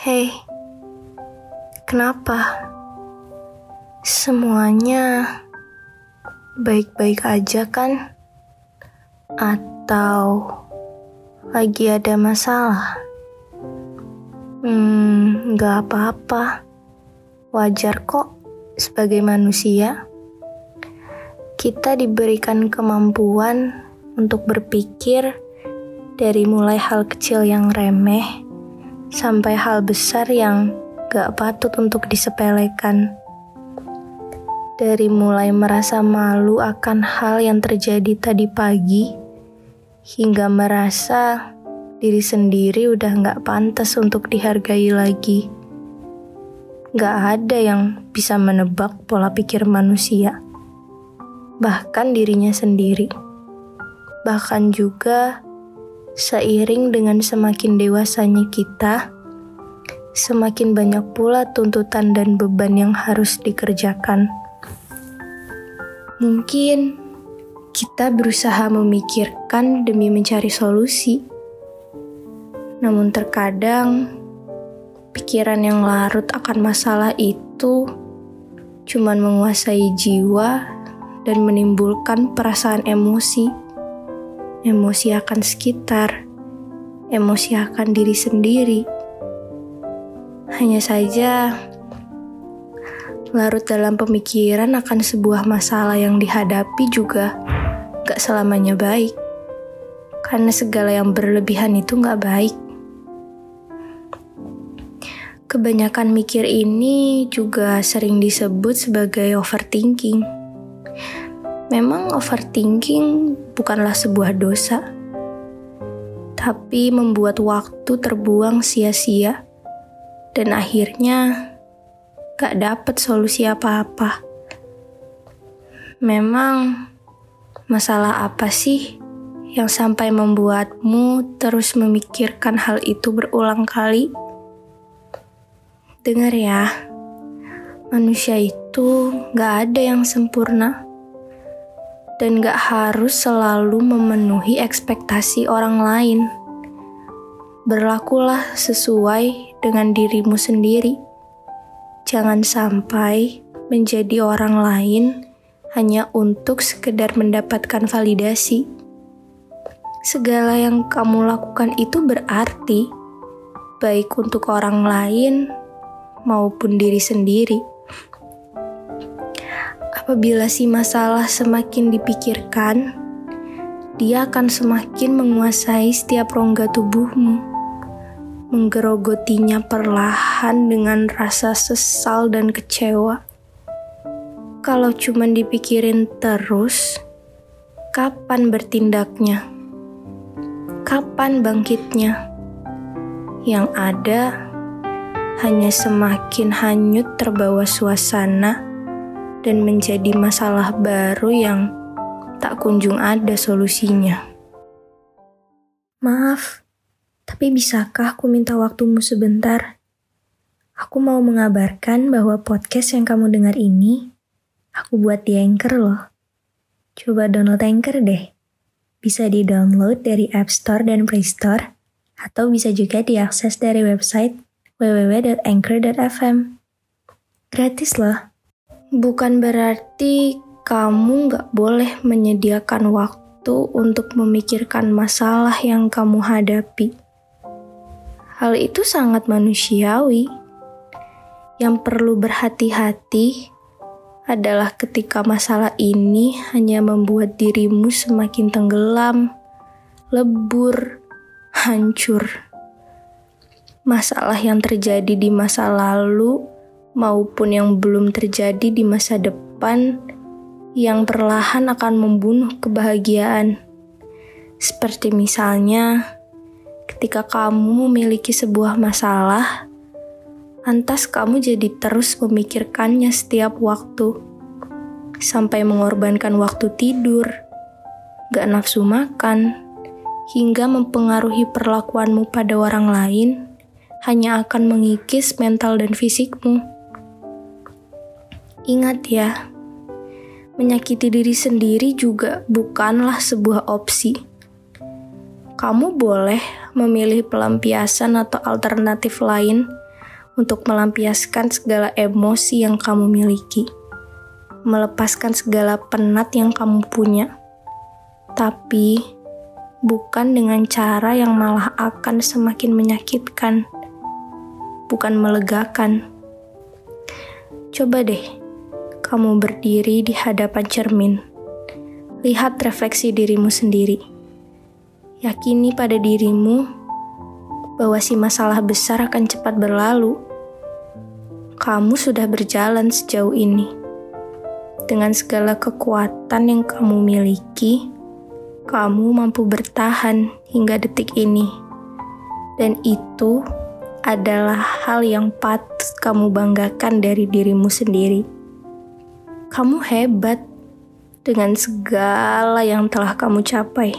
Hei, kenapa? Semuanya baik-baik aja kan? Atau lagi ada masalah? Hmm, gak apa-apa. Wajar kok sebagai manusia. Kita diberikan kemampuan untuk berpikir dari mulai hal kecil yang remeh sampai hal besar yang gak patut untuk disepelekan. Dari mulai merasa malu akan hal yang terjadi tadi pagi, hingga merasa diri sendiri udah gak pantas untuk dihargai lagi. Gak ada yang bisa menebak pola pikir manusia, bahkan dirinya sendiri. Bahkan juga Seiring dengan semakin dewasanya kita, semakin banyak pula tuntutan dan beban yang harus dikerjakan. Mungkin kita berusaha memikirkan demi mencari solusi, namun terkadang pikiran yang larut akan masalah itu cuman menguasai jiwa dan menimbulkan perasaan emosi emosi akan sekitar, emosi akan diri sendiri. Hanya saja, larut dalam pemikiran akan sebuah masalah yang dihadapi juga gak selamanya baik. Karena segala yang berlebihan itu gak baik. Kebanyakan mikir ini juga sering disebut sebagai overthinking. Memang overthinking bukanlah sebuah dosa, tapi membuat waktu terbuang sia-sia dan akhirnya gak dapet solusi apa-apa. Memang masalah apa sih yang sampai membuatmu terus memikirkan hal itu berulang kali? Dengar ya, manusia itu gak ada yang sempurna dan gak harus selalu memenuhi ekspektasi orang lain. Berlakulah sesuai dengan dirimu sendiri. Jangan sampai menjadi orang lain hanya untuk sekedar mendapatkan validasi. Segala yang kamu lakukan itu berarti baik untuk orang lain maupun diri sendiri. Apabila si masalah semakin dipikirkan, dia akan semakin menguasai setiap rongga tubuhmu, menggerogotinya perlahan dengan rasa sesal dan kecewa. Kalau cuma dipikirin terus, kapan bertindaknya? Kapan bangkitnya? Yang ada hanya semakin hanyut terbawa suasana dan menjadi masalah baru yang tak kunjung ada solusinya. Maaf, tapi bisakah aku minta waktumu sebentar? Aku mau mengabarkan bahwa podcast yang kamu dengar ini, aku buat di Anchor loh. Coba download Anchor deh. Bisa di-download dari App Store dan Play Store, atau bisa juga diakses dari website www.anchor.fm. Gratis loh. Bukan berarti kamu gak boleh menyediakan waktu untuk memikirkan masalah yang kamu hadapi. Hal itu sangat manusiawi. Yang perlu berhati-hati adalah ketika masalah ini hanya membuat dirimu semakin tenggelam, lebur, hancur. masalah yang terjadi di masa lalu maupun yang belum terjadi di masa depan yang perlahan akan membunuh kebahagiaan. Seperti misalnya, ketika kamu memiliki sebuah masalah, lantas kamu jadi terus memikirkannya setiap waktu, sampai mengorbankan waktu tidur, gak nafsu makan, hingga mempengaruhi perlakuanmu pada orang lain, hanya akan mengikis mental dan fisikmu. Ingat ya, menyakiti diri sendiri juga bukanlah sebuah opsi. Kamu boleh memilih pelampiasan atau alternatif lain untuk melampiaskan segala emosi yang kamu miliki, melepaskan segala penat yang kamu punya, tapi bukan dengan cara yang malah akan semakin menyakitkan, bukan melegakan. Coba deh kamu berdiri di hadapan cermin. Lihat refleksi dirimu sendiri. Yakini pada dirimu bahwa si masalah besar akan cepat berlalu. Kamu sudah berjalan sejauh ini. Dengan segala kekuatan yang kamu miliki, kamu mampu bertahan hingga detik ini. Dan itu adalah hal yang patut kamu banggakan dari dirimu sendiri. Kamu hebat dengan segala yang telah kamu capai.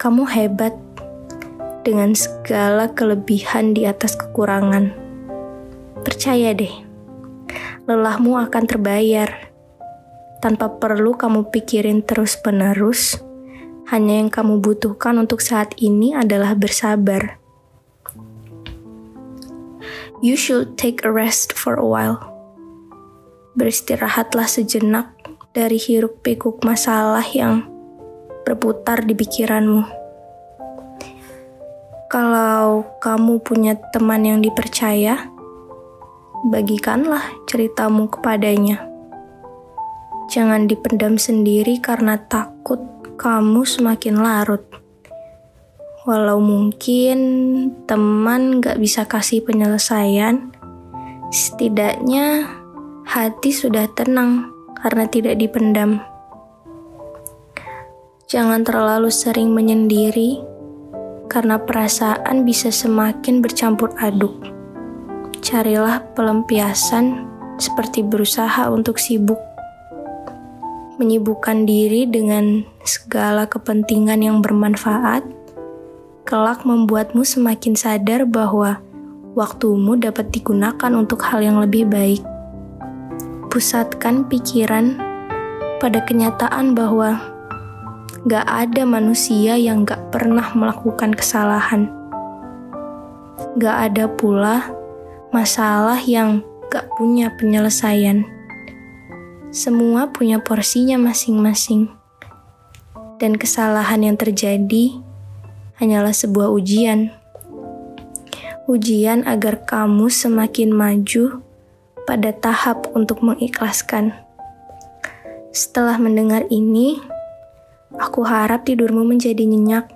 Kamu hebat dengan segala kelebihan di atas kekurangan. Percaya deh, lelahmu akan terbayar tanpa perlu kamu pikirin terus-menerus. Hanya yang kamu butuhkan untuk saat ini adalah bersabar. You should take a rest for a while beristirahatlah sejenak dari hiruk pikuk masalah yang berputar di pikiranmu. Kalau kamu punya teman yang dipercaya, bagikanlah ceritamu kepadanya. Jangan dipendam sendiri karena takut kamu semakin larut. Walau mungkin teman gak bisa kasih penyelesaian, setidaknya hati sudah tenang karena tidak dipendam. Jangan terlalu sering menyendiri, karena perasaan bisa semakin bercampur aduk. Carilah pelampiasan seperti berusaha untuk sibuk, menyibukkan diri dengan segala kepentingan yang bermanfaat, kelak membuatmu semakin sadar bahwa waktumu dapat digunakan untuk hal yang lebih baik pusatkan pikiran pada kenyataan bahwa gak ada manusia yang gak pernah melakukan kesalahan. Gak ada pula masalah yang gak punya penyelesaian. Semua punya porsinya masing-masing. Dan kesalahan yang terjadi hanyalah sebuah ujian. Ujian agar kamu semakin maju pada tahap untuk mengikhlaskan. Setelah mendengar ini, aku harap tidurmu menjadi nyenyak,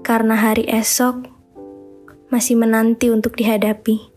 karena hari esok masih menanti untuk dihadapi.